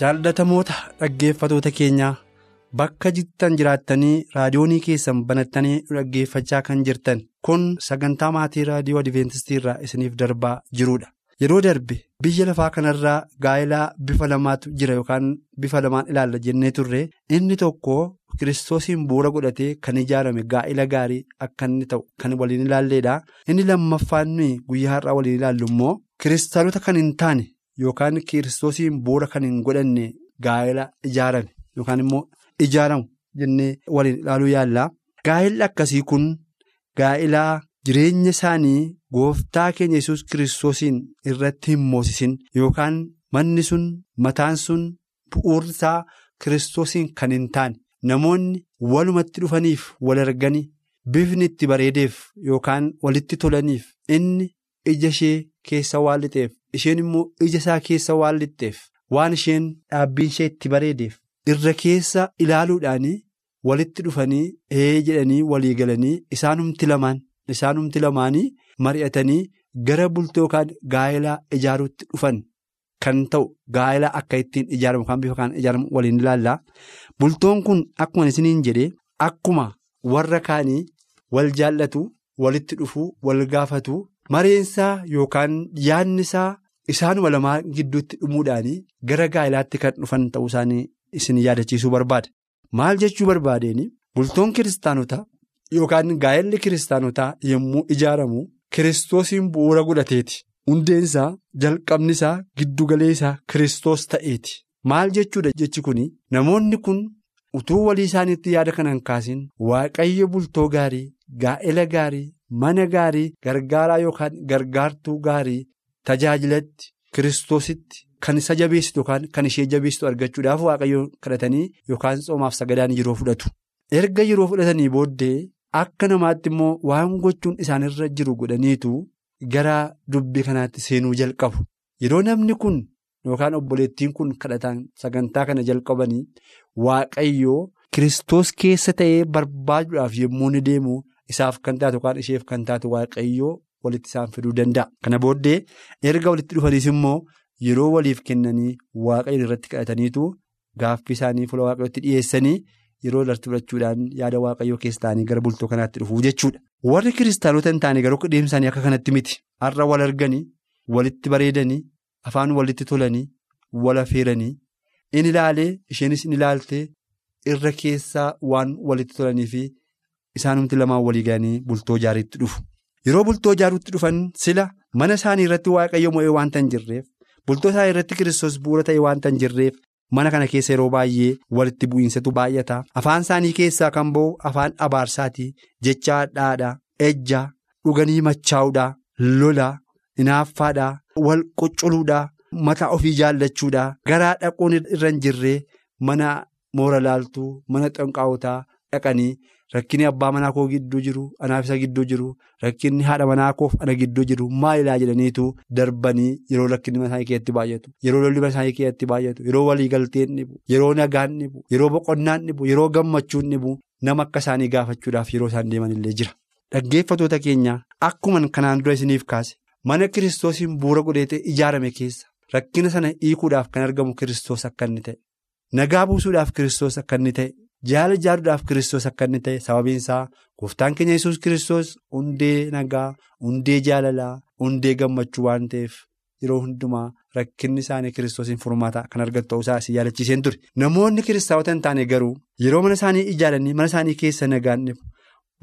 Jaallatamoota dhaggeeffatoota keenyaa bakka jirtan jiraattanii raadiyoonii keessan banattanii dhaggeeffachaa kan jirtan kun sagantaa maatii raadiyoo adventistii irraa isiniif darbaa jirudha yeroo darbe biyya lafaa kanarraa gaa'ilaa bifa lamaatu jira yookaan bifa lamaan ilaalla jennee turre inni tokko kiristoosiin bu'uura godhatee kan ijaarame gaa'ila gaarii akka inni ta'u kan waliin ilaalleedha inni lammaffaan guyyaa har'aa waliin ilaallu immoo kiristaanota kan hin taane. Yookaan kiristoosiin bu'uura kan hin godhanne gaa'ela ijaarame yookaan immoo ijaaramu jennee waliin ilaaluu yaalla. Gaa'elli akkasii kun gaa'elaa jireenya isaanii gooftaa keenya yesus kiristoosiin irratti hin moosisin yookaan manni sun mataan sun bu'uurri isaa kiristoosiin kan hin taane namoonni walumatti dhufaniif wal arganii bifni itti bareedeef yookaan walitti tolaniif inni ija ishee keessa waan lixeef. isheen immoo ija isaa keessa waan lixxeef waan isheen dhaabbiin ishee itti bareedeef irra keessa ilaaluudhaan walitti dhufanii ee jedhanii walii galanii isaanumti lamaan isaanumti lamaanii mari'atanii gara bultoo yookaan gaa'elaa ijaaruutti dhufan kan ta'u gaa'elaa akka ittiin ijaaramu yookaan bifa kan ijaaramu waliin ilaalla bultoon kun akkuma isiniin jedhee akkuma warra kaanii wal jaallatu walitti dhufuu wal gaafatu. Mareensaa yookaan yaadni isaa isaanuma lamaa gidduutti dhumuudhaan gara gaa'elaatti kan dhufan ta'uu isaanii isin yaadachiisuu barbaada. Maal jechuu barbaadeen bultoon kiristaanotaa yookaan gaa'elli kiristaanotaa yommuu ijaaramu kiristoosiin bu'uura godhateeti. Hundeen isaa jalqabni isaa giddugaleessaa isaa kiristoos ta'eeti. Maal jechuudha jechi kun namoonni kun utuu walii isaaniitti yaada kanan kaasin waaqayyo bultoo gaarii gaa'ela gaarii. Mana gaarii gargaaraa yookaan gargaartuu gaarii tajaajilatti kiristoositti kan isa jabeessitu yookaan kan ishee jabeessitu argachuudhaaf waaqayyoon kadhatanii yookaan soomaaf sagadaan yeroo fudhatu. Erga yeroo fudhatanii booddee akka namaatti immoo waan gochuun isaanirra jiru godhaniitu gara dubbii kanaatti seenuu jalqabu. Yeroo namni kun yookaan obboleettiin kun kadhataan sagantaa kana jalqabanii waaqayyoo kiristoos keessa ta'ee barbaaduudhaaf yommuu ni deemu. Isaaf kan taatu yookaan isheef kan taatu waaqayyoo walitti isaan fiduu danda'a. Kana booddee erga walitti dhufaniis immoo yeroo waliif kennanii waaqayyoon irratti kadhataniitu gaaffii isaanii fuula waaqayyootti dhiyeessanii yeroo irratti fudhachuudhaan yaada waaqayyoo keessa ta'anii gara bultoo kanaatti dhufuu jechuudha. Warri kiristaanota hin taane garuu deemsa isaanii akka kanatti miti. Har'a wal arganii walitti bareedanii afaan walitti tolanii wal affeeranii in ilaalee isheenis in ilaaltee irra keessaa waan walitti tolaniifi. Isaanumti lamaan walii galanii bultoo ijaariitti dhufu. Yeroo bultoo ijaaruutti dhufan sila mana isaanii irratti waaqayyo mo'ee waanta hin jirreef bultoo isaanii irratti kiristoos bu'uura ta'e waanta hin jirreef mana kana keessa yeroo baay'ee walitti bu'iinsatu baay'ata. Afaan isaanii keessaa kan ba'u afaan abaarsaati jecha dhaadhaa ejjaa dhuganii machaa'uudhaa lolaa hinaaffaadhaa wal qucculuudhaa mataa ofii jaallachuudhaa garaa dhaquun irra hin jirree mana moora laaltuu mana xanqaawotaa dhaqanii. Rakkinni abbaa manaa koo gidduu jiru anaaf isa gidduu jiru rakkinni haadha manaa koof ana gidduu jiru maalilaa jedhaniitu darbanii yeroo rakkinni mana isaanii keessatti baay'atu. Yeroo lolli mana isaanii keessatti baay'atu. Yeroo waliigalteen dhibu yeroo nagaan dhibu yeroo boqonnaan dhibu yeroo gammachuun dhibu nama akka isaanii gaafachuudhaaf yeroo isaan deeman illee jira. Dhaggeeffatoota keenya akkuma kanaan dura isiniif kaase mana kiristoosiin bu'uura godhatee ijaarame keessa rakkina sana hiikuudhaaf kan argamu kiristoos akka inni ta'e. Nagaa buusuudhaaf kiristoos akka inni ta'e. Jaala ijaaruudhaaf kiristoos akka inni ta'e sababiin isaa gooftaan keenya yesus kiristoos hundee nagaa hundee jaalalaa hundee gammachuu waan ta'eef yeroo hundumaa rakkinni isaanii kiristoosiin furmaata kan argatu ta'uusaa isin yaadachiiseen ture. Namoonni kiristaanota hin taane garuu yeroo mana isaanii ijaaranii mana isaanii keessa nagaan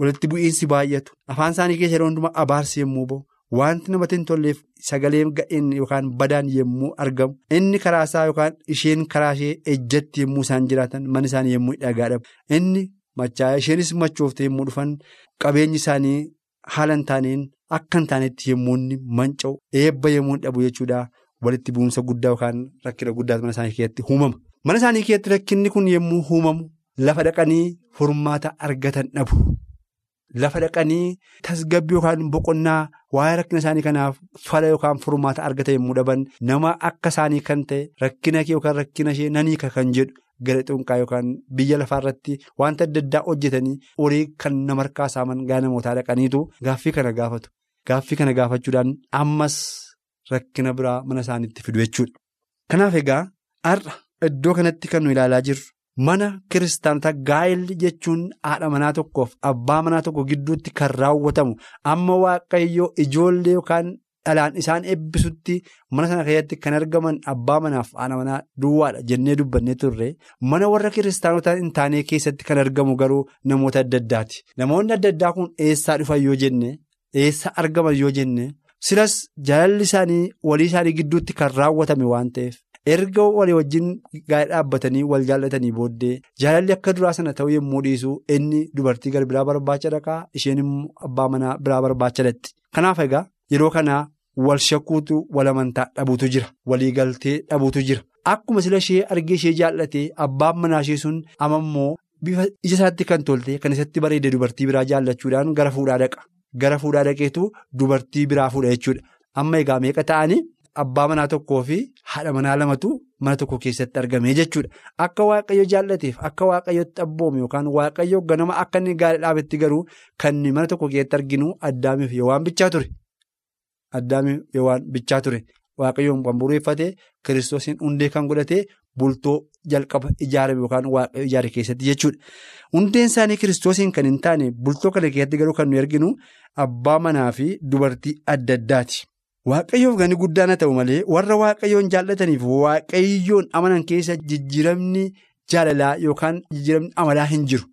walitti bu'iinsi baay'atu afaan isaanii keessa yeroo hundumaa abaarsi yommuu ba'u wanti namatti hin tolleef sagaleen ga'een yookaan badaan yommuu argamu inni karaa isaa yookaan isheen karaa ishee ejjatti yommuu isaan jiraatan mana isaanii yommuu dhagaadhamu inni machaa'ee isheenis machoofte yommuu dhufan qabeenyi isaanii haala hin taaneen akka hin taanetti yommuu manca'u eebba yommuu dhabu jechuudha walitti bu'umsa guddaa yookaan rakkina guddaa mana isaanii keessatti uumama. Mana isaanii keessatti rakkinni kun yommuu uumamu lafa dhaqanii furmaata argatan dhabu. Lafa dhaqanii tasgabbii yookaan boqonnaa waa'ee rakkina isaanii kanaaf fala yookaan furmaata argatan yommuu dhaban nama akka isaanii kan ta'e rakkina kee yookaan rakkina ishee nanii kan jedhu gara xunqaa yookaan biyya lafaarratti wanta adda addaa hojjetanii horii kan nama harkaa saaman gaa namootaa dhaqaniitu gaaffii kana gaafatu. Gaaffii kana gaafachuudhaan ammas rakkina biraa mana isaaniitti fidu jechuudha. Kanaaf egaa har'a iddoo kanatti kan nu ilaalaa jirru. Mana kiristaanota gaa'elli jechuun haadha manaa tokkoof abbaa manaa tokko gidduutti kan raawwatamu amma waaqayyoo ijoollee yookaan dhalaan isaan eebbisutti mana sana keessatti kan argaman abbaa manaaf haadha manaa duwwaadha jennee dubbannee turre mana warra kiristaanota hin taane keessatti kan argamu garuu namoota adda addaati. Namoonni adda addaa kun eessaa dhufan yoo jenne eessa argaman yoo jenne silas jaalalli isaanii walii isaanii gidduutti kan raawwatame waan ta'eef. Erga walii wajjin gaa'ela dhaabbatanii wal jaallatanii booddee jaalalli akka duraa sana ta'uu yommuu dhiisu inni dubartii gara biraa barbaacha dhaqaa isheen immoo abbaa manaa biraa barbaacha dhaqxi. Kanaaf egaa yeroo kanaa wal shakkuutu wal amantaa dhabuutu jira waliigaltee dhabuutu jira akkuma sila ishee argee ishee jaallatee abbaan manaa ishee sun amammoo bifa ija isaatti kan tolte kan isatti bareede dubartii biraa jaallachuudhaan gara fuudhaa dhaqa gara fuudhaa dhaqeetu dubartii biraa fuudha jechuudha amma egaa meeqa ta'anii. Abbaa manaa tokkoo fi haadha manaa lamatu mana tokko keessatti argame jechuudha. Akka waaqayyo jaallateef akka waaqayyotti abboome yookaan waaqayyo ganama akka inni gaa'ela dhaabetti garuu kan mana tokko keessatti arginu addaamiif yookaan bichaa ture. Addaamiif yookaan bichaa ture. Waaqayyoon kan bu'uureffate kiristoosiin hundee kan godhate bultoo jalqaba ijaarame yookaan waaqayyo ijaare keessatti jechuudha. Hundeen isaanii kiristoosiin kan hin taane bultoo kana keessatti garuu kan nuyi arginu abbaa manaa fi dubartii adda addaati. Waaqayyoof gani guddaan haa ta'u malee warra waaqayyoon jaallataniif waaqayyoon amanan keessa jijjiiramni jaalalaa yookaan jijjiiramni amalaa hin jiru.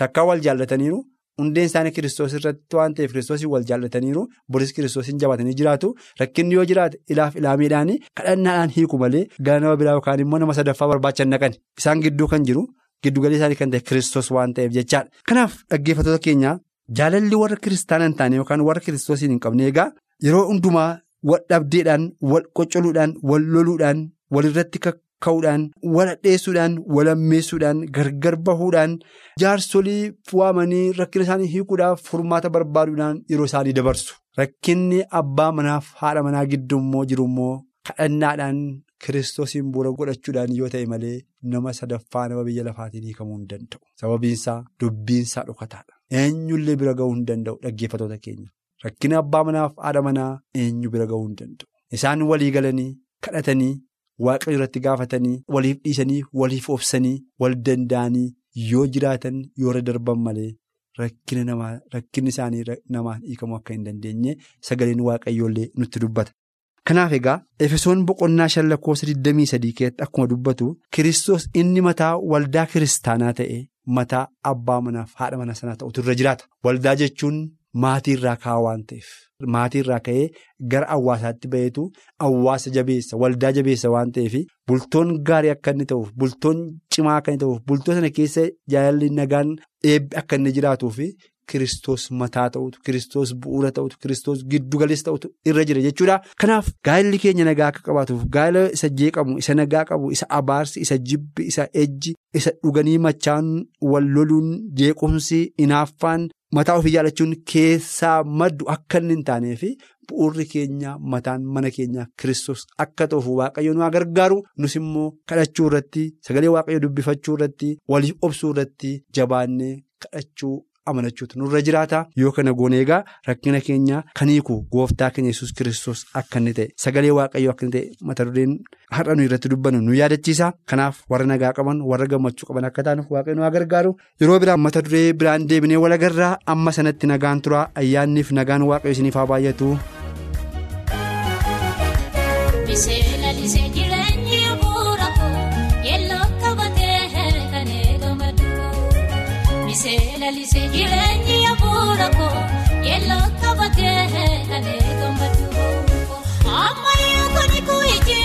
Takkaa wal jaallataniiru hundeen isaanii kiristoos irratti waan ta'eef kiristoosii wal jaallataniiru boris kiristoosiin jabaatanii jiraatu rakkinni yoo jiraate ilaaf ilaameedhaan kadhannaadhaan hiiku malee gara nama biraa yookaan immoo nama sadaffaa barbaachan naqani. Isaan gidduu kan jiru giddugalii isaanii kan ta'e kiristoos waan ta'eef jechaadha. Kanaaf dhaggeeffattoota keenya jaalalli warra kiristaana hin taane yookaan warra kiristoosiin hin qabne egaa yeroo hundumaa. Wal dhabdeedhaan wal qoccoluudhaan wal loluudhaan walirratti kakka'uudhaan wal hadheessuudhaan wal ammeessuudhaan gargar bahuudhaan jaarsolii waamanii rakkina isaanii hiikuudhaaf furmaata barbaaduudhaan yeroo isaanii dabarsu. Rakkinni abbaa manaaf haadha manaa gidduu immoo jiru immoo kadhannaadhaan kiristoosiin bu'uura godhachuudhaan yoo ta'e malee nama sadaffaa nama biyya lafaatiin hiikamuu hin danda'u. Sababiinsaa dubbiinsaa dhokataadha. Eenyullee bira gahuu hin danda'u dhaggeeffatoota keenya. Rakkina abbaa manaaf haadha manaa eenyu bira gahuu hin danda'u. Isaan walii galanii kadhatanii waaqayyo irratti gaafatanii waliif dhiisanii waliif obsanii wal danda'anii yoo jiraatan yoo irra darban malee rakkina namaa rakkinni isaanii namaan hiikamuu akka hin dandeenye sagaleen waaqayyoollee nutti dubbata. Kanaaf egaa Efesoon boqonnaa shan lakkoofsa 23 keessatti akkuma dubbatu Kiristoos inni mataa waldaa kiristaanaa ta'e mataa abbaa manaaf haadha mana sanaa ta'utu irra jiraata. Waldaa jechuun. Maatii irraa ka'aa waan ta'eef maatii irraa ka'ee gara hawaasaatti baheetu hawaasa jabeessa waldaa jabeessa waan ta'eef bultoon gaarii akka inni ta'uuf bultoon cimaa akka inni ta'uuf bultoo sana keessa jaalalli nagaan eebbi akka inni jiraatuuf kiristoos mataa ta'utu kiristoos bu'uura ta'utu kiristoos giddugaleessa ta'utu irra jira jechuudha. Kanaaf gaa'elli keenya nagaa akka qabaatuuf gaa'ela isa jeeqamu isa nagaa qabu isa abaarsi isa jibbi isa ejji isa dhuganii machaan wal loluun jeequmsi inaaffaan. Mataa ofii jaalachuun keessaa maddu akka inni hin taaneef bu'uurri keenya mataan mana keenyaa kiristoos akka ta'uuf waaqayyo nu gargaaru. Nus immoo kadhachuu irratti sagalee waaqayyo dubbifachuu irratti waliif obsuu irratti jabaannee kadhachuu amanachuutu nurra jiraata. Yoo kana goone egaa rakkina keenya kan hiiku gooftaa keenya yesus kiristoos akka inni ta'e sagalee waaqayyo akka inni ta'e mata dureen har'a nu irratti dubbannu nu yaadachiisa. Kanaaf warra nagaa qaban warra gammachuu qaban akka taanuuf waaqayyo nu gargaaru yeroo biraan mata duree biraan deebinee wal agarraa amma sanatti nagaan tura ayyaanniif nagaan waaqayyo isiniif haa baay'atu. Lalisee jireenyi abuura koo yelloo qabatee kan eegamu kuni kuuji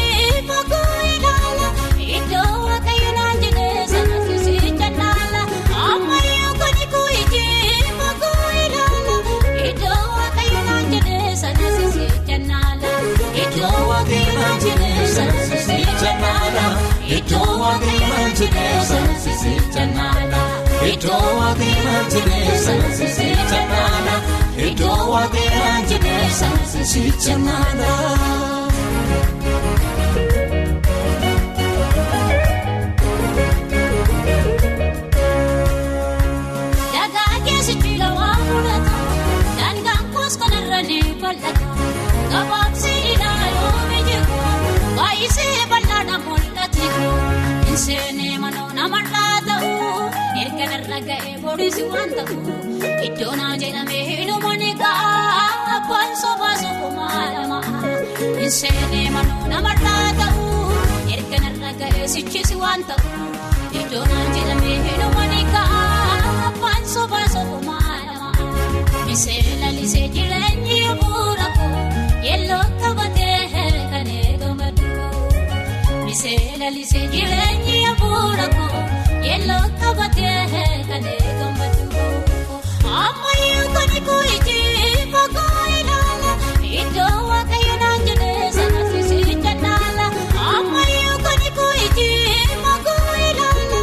fagoo ilaala iddoo waaqayyo naan jedhee sana sisicha naala ammayyuu kuni kuuji fagoo ilaala iddoo waaqayyo naan jedhee sana sisicha naala iddoo waaqayyo naan jedhee sana sisicha naala iddoo waaqayyo naan jedhee sana sisicha naala iddoo waaqayyo naan jedhee sana sisicha naala iddoo waaqayyo naan jedhee sana sisicha naala. Dagaa keessatti lawaa mul'ata. Daangaan koos kanarra ni bal'ata. Gabaabsee ilaaluu mijiru. Baay'isee bal'aadhaan mul'atni kun. Inseenee manoo namarraa ta'u. Erga narra ga'ee boodisi waan ta'u. Iddoo naa jedhamee hidhuma ni ga'a. Abbaan sobaa sokumaa lama. Inseenee manoo namarraa ta'u. Erga narra ga'ee sichisi waan ta'u. Iddoo naa jedhamee hidhuma ni ga'a. Abbaan sobaa sokumaa lama. Misee lalisee jireenyi bu'uura. Yelloo qabatee kan eegamatu. Misee lalisee jireenyi bu'uura koo. Yelloo qabatee kan eegamatu. Ammayyuu kuni kuuji fagoo ilaala. Iddoo waaqayyo naan jedhee sana sisicha naala. Ammayyuu kuni kuuji fagoo ilaala.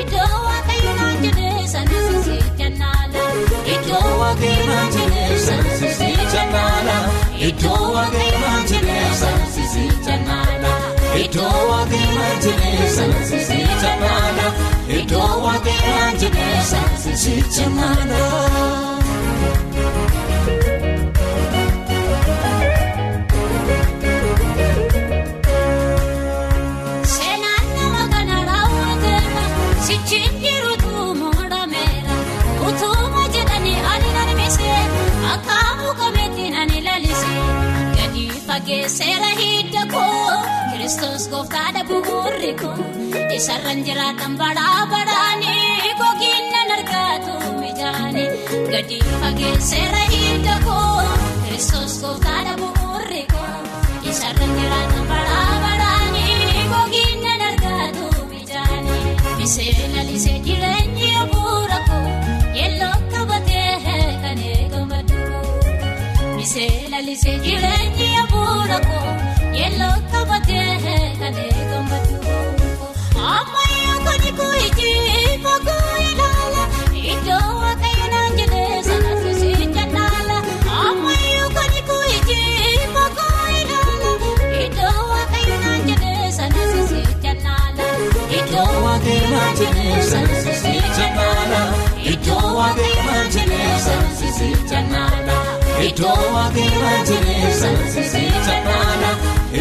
Iddoo waaqayyo naan jedhee sana sisicha naala. Iddoo waaqayyo naan jedhee sana sisicha naala. Iddoo waaqayyo naan jedhee sana sisicha naala. Iddoo waaqayyo naan jedhee sana sisicha naala. Mukameetiin ani lalisee gadi fageesseera hidda koo kiristoos gooftaadha bu'uurri koo isarran jiraatan badhaa badhaanii gogiinnan argaatu mijaanii gadi fageesseera hidda koo kiristoos gooftaadha bu'uurri koo isarran jiraatan badhaa badhaanii gogiinnan argaatu mijaanii misee lalisee jireenyi bu'uura koo yelloo qabatee kan eegamatu. Misee lalisee jireenyi bu'uura koo yelloo qabatee kan eegamatu. Ammayyuu kuni kuuji fagoo ilaala.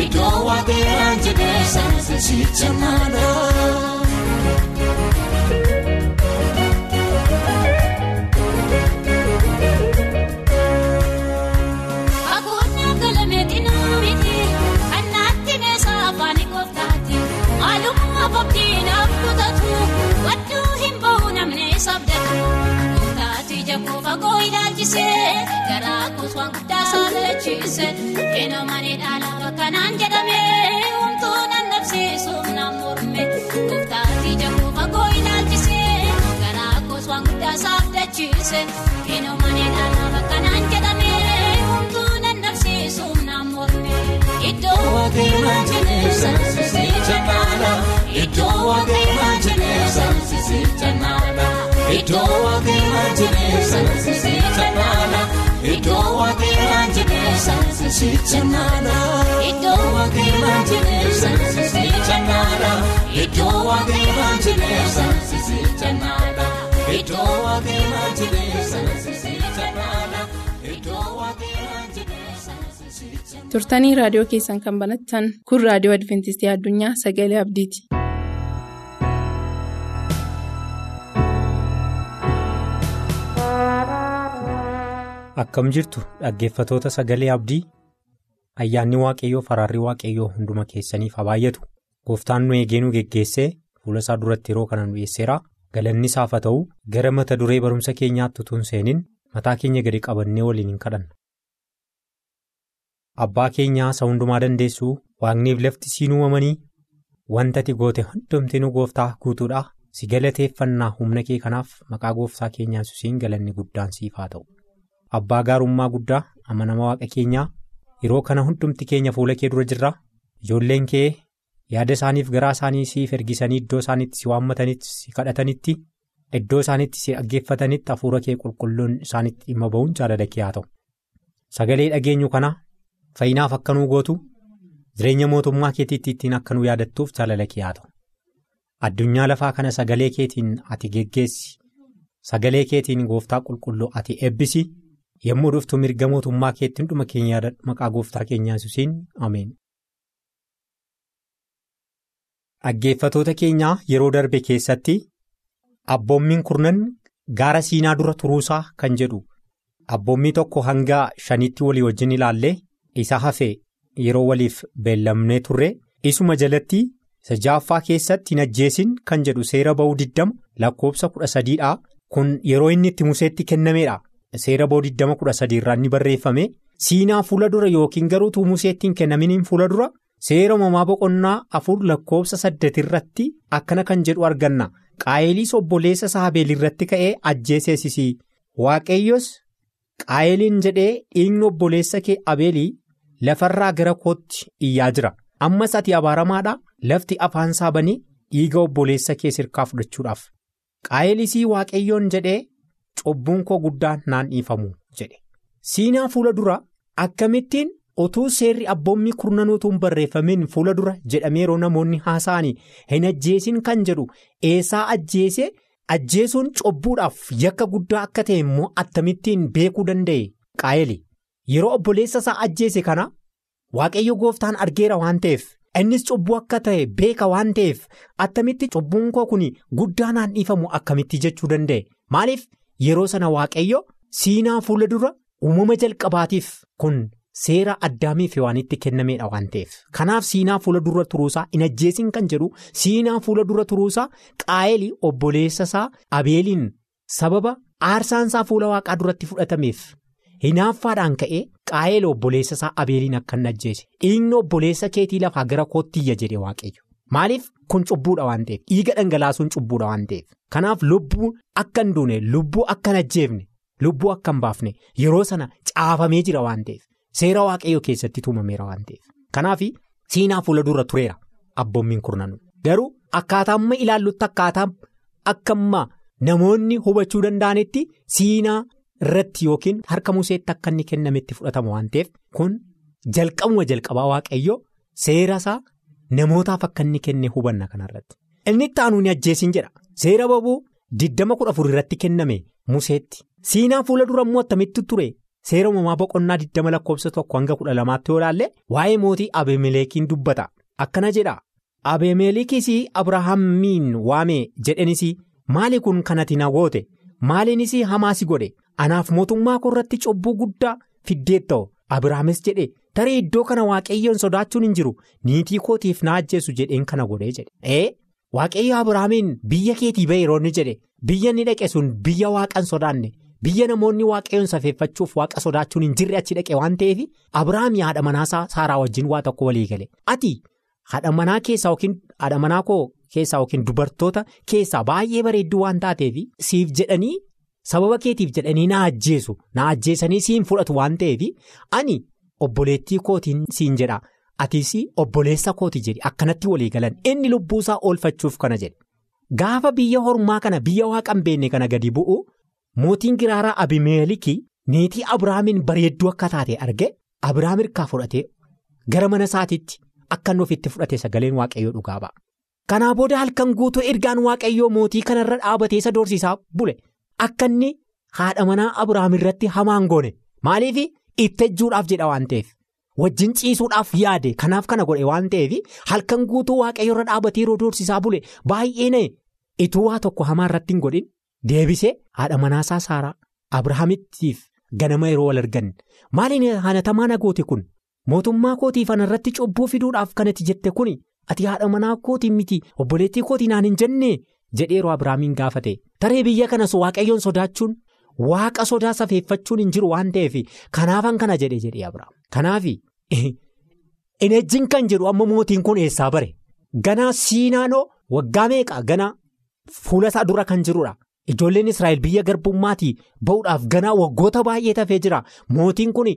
Iddoo waaqayyo naan jedhee sana sisicha naala. Iddoo waaqayyo sana sisicha naala. Iddoo waaqayyo sana sisicha naala. Iddoo waaqayyo sana sisicha naala. Iddoo waaqayyo sana sisicha naala. turtanii raadiyoo keessan kan banattan kun raadiyoo adventistii addunyaa sagalee abdiiti. Akkam jirtu dhaggeeffatoota sagalee abdii ayyaanni waaqayyoo faraarri waaqayyoo hunduma keessaniif haa baay'atu gooftaan nu eegee nu geggeessee fuula isaa duratti yeroo kana nu dhiyeesseera galanni isaaf haa ta'u gara mata duree barumsa keenyaatti utuu hin seeniin mataa keenya gadi qabannee waliin hin kadhanna. abbaa keenyaa isa hundumaa dandeessu waaqniif lafti siin uumamanii wanta ati goote hundumtinuu gooftaa guutuudha. Si galateeffannaa humna kee kanaaf maqaa gooftaa keenyaa yesuusiin galanni guddaan siif haa ta'u. Abbaa gaarummaa guddaa amanama waaqa keenyaa yeroo kana hundumti keenya fuula kee dura jirra? Ijoolleen kee yaada isaaniif garaa isaanii siif ergisanii iddoo isaaniitti si waammatanitti si kadhatanitti iddoo isaaniitti si dhaggeeffatanitti hafuura kee qulqulluun isaanitti dhimma ba'uun jaalala kee haa ta'u. Sagalee dhageenyu kana fayyinaaf akka nuu gootu jireenya mootummaa keetiitti ittiin akka nuu yaadattuuf jaalala kee haa ta'u. Addunyaa lafaa kana sagalee keetiin ati geggeessi. Sagalee keetiin gooftaa qulqulluu ati eebbisi yommuu dhuftu mirga mootummaa keetti hunduma keenya yaadadhu maqaa gooftaa keenyaa yesuusiin ameen. Dhaggeeffatoota keenyaa yeroo darbe keessatti abboommiin kurnan gaara siinaa dura turuusaa kan jedhu. Abboommii tokko hanga shaniitti walii wajjin ilaallee isa hafe yeroo waliif beellamnee turre. Isuma jalatti isa jaaffaa keessatti hin ajjeesin kan jedhu seera ba'uu diddama lakkoobsa kudha sadiidha. Kun yeroo inni itti museetti kennameedha seera diddama kudha sadiirraa inni barreeffame. Siinaa fuula dura yookiin garuu tuu museetti hin kennaminiin fuula dura. Seera uumamaa boqonnaa afur lakkoobsa saddeet irratti akkana kan jedhu arganna. Qaayeliis obboleessa isaa Abeel irratti ka'ee ajjeeseesisi waaqayyos qaayeliin jedhee dhiigni obboleessa kee Abeelii lafarraa gara kootti iyyaa jira. Ammas ati abaaramaadha. Lafti afaan isaa banii dhiiga obboleessa kee sirkaa fudhachuudhaaf. Qaayelisii waaqayyoon jedhee cubbuun koo guddaan naan dhiifamu jedhe. Siinaa fuula dura akkamittiin. otuu seerri abboommii kurnanuutuun barreeffameen fuula dura? jedhamee yeroo namoonni haasa'anii hin ajjeesin kan jedhu eessaa ajjeese? Ajjeesuun cubbuudhaaf yakka guddaa akka ta'e immoo attamittiin beekuu danda'e? Qaayeli yeroo obboleessa isaa ajjeese kana waaqayyo gooftaan argeera waan ta'eef innis cubbuu akka ta'e beeka waan ta'eef attamitti cubbuun koo kun guddaa naan dhiifamu akkamitti jechuu danda'e? Maaliif yeroo sana waaqayyo siinaa fuula dura uumama jalqabaatiif kun. Seera addaamiif waanitti kennameedha waan ta'eef kanaaf siinaa fuula dura turuusaa hin ajjeesin kan jedhu siinaa fuula dura turuusaa qaayeli obboleessa isaa abeeliin sababa aarsaan isaa fuula waaqaa duratti fudhatameef hinaaffaadhaan ka'ee qaayeli obboleessa isaa abeeliin akka hin ajjeese dhiigni obboleessa keetii lafaa gara koottiyya jedhe waaqayyo maaliif kun cubbuudha waan ta'eef dhiiga dhangalaasuun cubbuudha waan ta'eef kanaaf lubbuu akka hin duune lubbuu akka hin ajjeefne lubbuu akka hin baafne yeroo sana caafamee jira waan ta'eef. Seera waaqayyoo keessatti tuumameera waan ta'eef kanaaf siinaa fuula dura tureera abboommiin kurnanu. Garuu akkaataa amma ilaallutti akkaataa akka amma namoonni hubachuu danda'anitti siinaa irratti yookiin harka museetti akka inni kennametti fudhatama waan ta'eef kun jalqabuma jalqabaa waaqayyoo seera isaa namootaaf akka inni kenne hubanna kanarratti inni itti aanuu ni ajjeesin jedha. Seera bobuu diddama kudha afur irratti kenname museetti. Siinaa fuula dura immoo attamitti ture. Seera uumamaa boqonnaa 20 lakkoofsa tokko hanga 12 yoo ilaalle waa'ee mootii Abeemeleekiin dubbata. Akkana jedha. Abeemeleekis Abrahaamiin waame jedhenis maali kun kanati na goote? Maaliinis hamaasi godhe? Anaaf mootummaa koo irratti cubbuu guddaa fiddeetta'u Abrahaamis jedhe tarii iddoo kana waaqayyoon sodaachuun hin jiru niitii kootiif na ajjeesu jedheen kana godhee jedhe. Waaqayyo Abrahaamiin biyya keetii ba'e yeroo inni jedhe biyya inni dhaqe sun biyya waaqan sodaanne. Biyya namoonni waaqayyoon safeeffachuuf waaqa sodaachuun hin jirre achi dhaqe waan ta'eef Abiraam haadha manaa Saaraa wajjin waa tokko walii gale. Ati haadha manaa keessaa yookiin haadha manaa koo keessaa yookiin dubartoota keessaa baay'ee bareedduu waan taateef siif jedhanii sababa keetiif jedhanii na ajjeesu na ajjeesanii siin fudhatu waan ta'eef ani obboleettii kootiin siin jedha. Atiis obboleessa kooti jedhi. Akkanatti walii galan. Inni lubbuusaa oolfachuuf kana jedhe. Gaafa biyya hormaa kana biyya waaqan beenne kana gadi bu'u. Mootiin giraaraa Abimeeliki niitii Abiraamiin bareedduu akka taate arge. Abiraam hirkaa fudhatee gara mana isaatiitti akka inni ofitti fudhate sagaleen waaqayyoo dhugaa ba'a. Kanaa booda halkan guutuu ergaan waaqayyoo mootii kanarra dhaabatee isa doorsisaa bule. Akka inni haadha manaa Abiraam irratti hamaan goone. Maaliif itti ejjuudhaaf jedha waan ta'eef. Wajjin ciisuudhaaf yaade. Kanaaf kana godhe waan ta'eef halkan guutuu waaqayyoorra dhaabatee yeroo doorsisaa bule baay'ee ituu waa tokko hamaa irratti hin godhin. Deebisee haadha manaasaa Saaraa Abrahaamittiif ganama yeroo wal argan. Maaliin hanatamaa na goote kun? Mootummaa kootiif anarratti cubbuu fiduudhaaf kanatti jette kun ati haadha manaa kootiin miti obboleettii kootii naan hin jenne jedhee yeroo Abiraamiin gaafate. Taree biyya kanas waaqayyoon sodaachuun waaqa sodaa safeeffachuun hin jiru waan ta'eef kanaafan kana jedhe jedhee Abiraam. Kanaaf Inni ejjiin kan jedhu amma mootiin kun eessaa bare ganaa siinaanoo waggaa meeqa ganaa fuula isaa dura kan jirudha. Ijoolleen Israa'el biyya garbummaatii ba'uudhaaf ganaa waggoota baay'ee tafee jira mootiin kun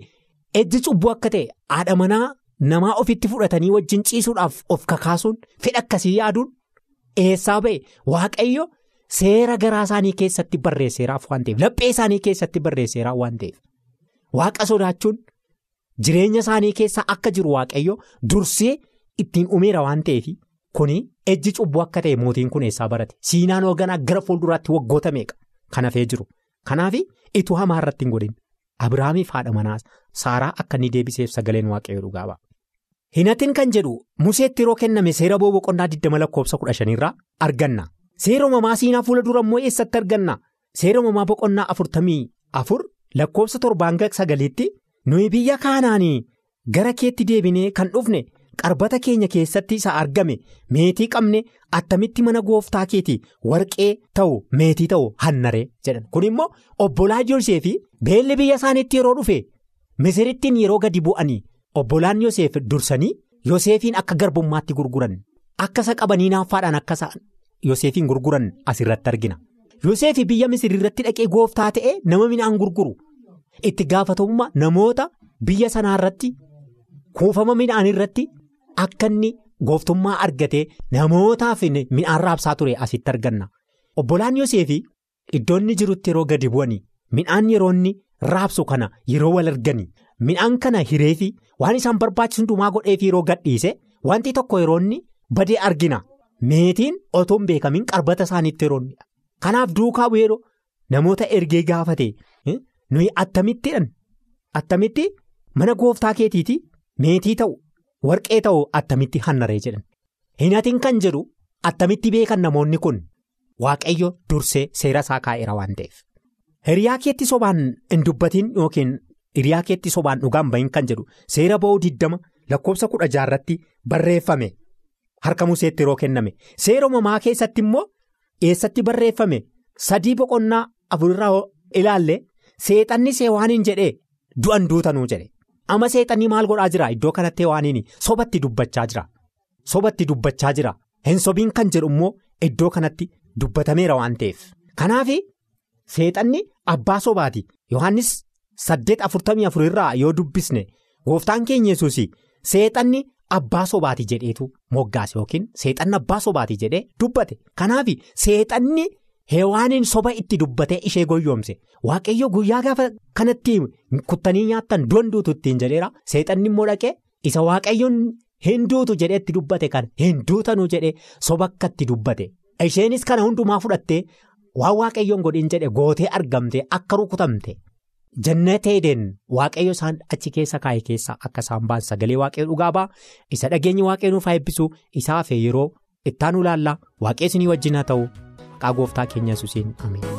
ejji cubbuu akka ta'e haadha manaa namaa ofitti fudhatanii wajjin ciisuudhaaf of kakaasuun fedha akkasii yaaduun eessaa ba'e waaqayyo seera garaa isaanii keessatti barreesseeraaf waan ta'eef laphee isaanii keessatti barreesseeraaf waan ta'eef waaqa sodaachuun jireenya isaanii keessa akka jiru waaqayyo dursee ittiin uumeera waan ta'eef kuni ejji cubbuu akka ta'e mootiin kun eessaa barate siinaan hoogganaa gara fuulduraatti waggoota meeqa kan hafee jiru kanaaf ituu hamaa irratti hin godhin abiraamiif haadha manaa saaraa akka inni deebiseef sagaleen waaqayyo dhugaa ba'a. Hinatiin kan jedhu museetti yeroo kenname seera boqonnaa 20 lakkoofsa 15 irraa arganna. Seera uumamaa siinaa fuula dura immoo eessatti arganna? Seera uumamaa boqonnaa 44 lakkoofsa 7-9tti nuyi biyya kaanaanii gara keetti deebinee kan dhufne qarbata keenya keessatti isa argame meetii qabne attamitti mana gooftaa keetii warqee ta'u meetii ta'u hannaree jedhan kun immoo obbolaa Yoseef beelli biyya isaaniitti yeroo dhufe misirittiin yeroo gadi bu'anii. Obbolaan Yoseef dursanii Yoseefiin akka garbummaatti gurguran akka isa qabanii naaffaadhaan akka isa Yoseefiin gurguran asirratti argina. Yoseef biyya Misir irratti dhaqee gooftaa ta'e nama midhaan gurguru itti gaafatamummaa namoota biyya sanaa irratti kuufama midhaan irratti akka inni gooftummaa argatee namootaaf midhaan raabsaa ture asitti arganna. Obbolaan Yoseef iddoo inni jirutti yeroo gadi bu'anii midhaan yeroo inni raabsu kana yeroo wal arganii. Midhaan kana hireefi waan isaan barbaachisu hundumaa godheefi yeroo gadhiise wanti tokko yeroo inni badee argina meetiin otoo hin beekamiin qarbata isaaniitti yeroo inni kanaaf duukaa bu'eeroo namoota ergee gaafate nuyi attamittidhaan attamitti mana gooftaa keetiiti meetii ta'u warqee ta'u attamitti hannaree jedhan. Hinatiin kan jedhu attamitti beekan namoonni kun waaqayyo dursee seera isaa kaa'eera waan ta'eef. Hiriyaa keetti sobaan hin dubbatiin yookiin. Hiriyaa keetti sobaan dhugaan bahin kan jedhu seera ba'uu 20 lakkoofsa 16 irratti barreeffame harka museetti yeroo kenname. Seera uumamaa keessatti immoo eessatti barreeffame? Sadii boqonnaa afurraa ilaalle? Seexanni seewaaniin jedhee du'an duutanuu jedhe. Ama seexanni maal godhaa jira? Iddoo kanatti waaniin sobatti dubbachaa jira. Sobatti dubbachaa jira. Hin sobiin kan jedhu immoo iddoo kanatti dubbatameera waan ta'eef. Kanaaf seexanni abbaa sobaati. Yohannis. saddeet afurtamii afur irraa yoo dubbisne gooftaan keenya yesuus seexanni abbaa sobaati jedheetu moggaase yookiin seexanni abbaa sobaati jedhee dubbate. Kanaaf seexanni heewaaniin soba itti dubbatee ishee goyyoomse waaqayyo guyyaa gaafa kanatti kuttanii nyaattan du'an duutu ittiin jedheera. Seexanni immoo dhaqee isa waaqayyoon hin duutu jedhee itti dubbate kan hin duutanuu jedhee soba akka itti dubbate. Isheenis kana hundumaa fudhattee waan waaqayyoon godhin jedhe gootee argamte akka rukutamte. Jannateedeen waaqayyo isaan achi keessa kaa'e keessa akka isaan ba'an sagalee waaqayyo dhugaa ba'a. Isa dhageenyi waaqayyo nuuf haa eebbisu isaa hafee yeroo ittaanu ilaalla waaqessinii wajjin haa ta'u. Maqaa gooftaa keenya yesuusiin. Ameen.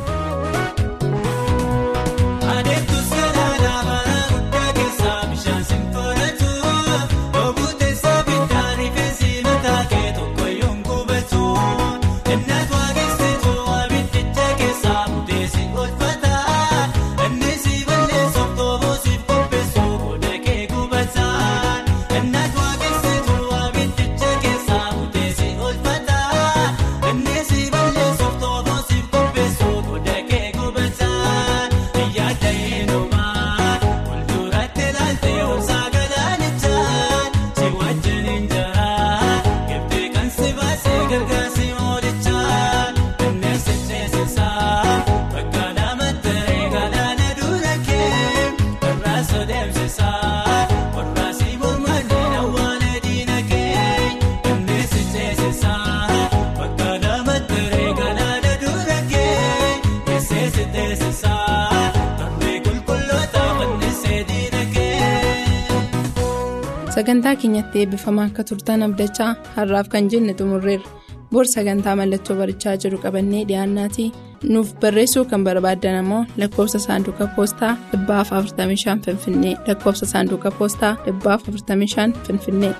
Sagantaa keenyatti eebbifamaa akka turtan abdachaa har'aaf kan jenne xumurreerra bor sagantaa mallattoo barichaa jiru qabannee dhiyaannaatii nuuf barreessuu kan barbaaddan ammoo lakkoofsa saanduqa poostaa 45 finfinnee lakkoofsa saanduqa poostaa 45 finfinnee.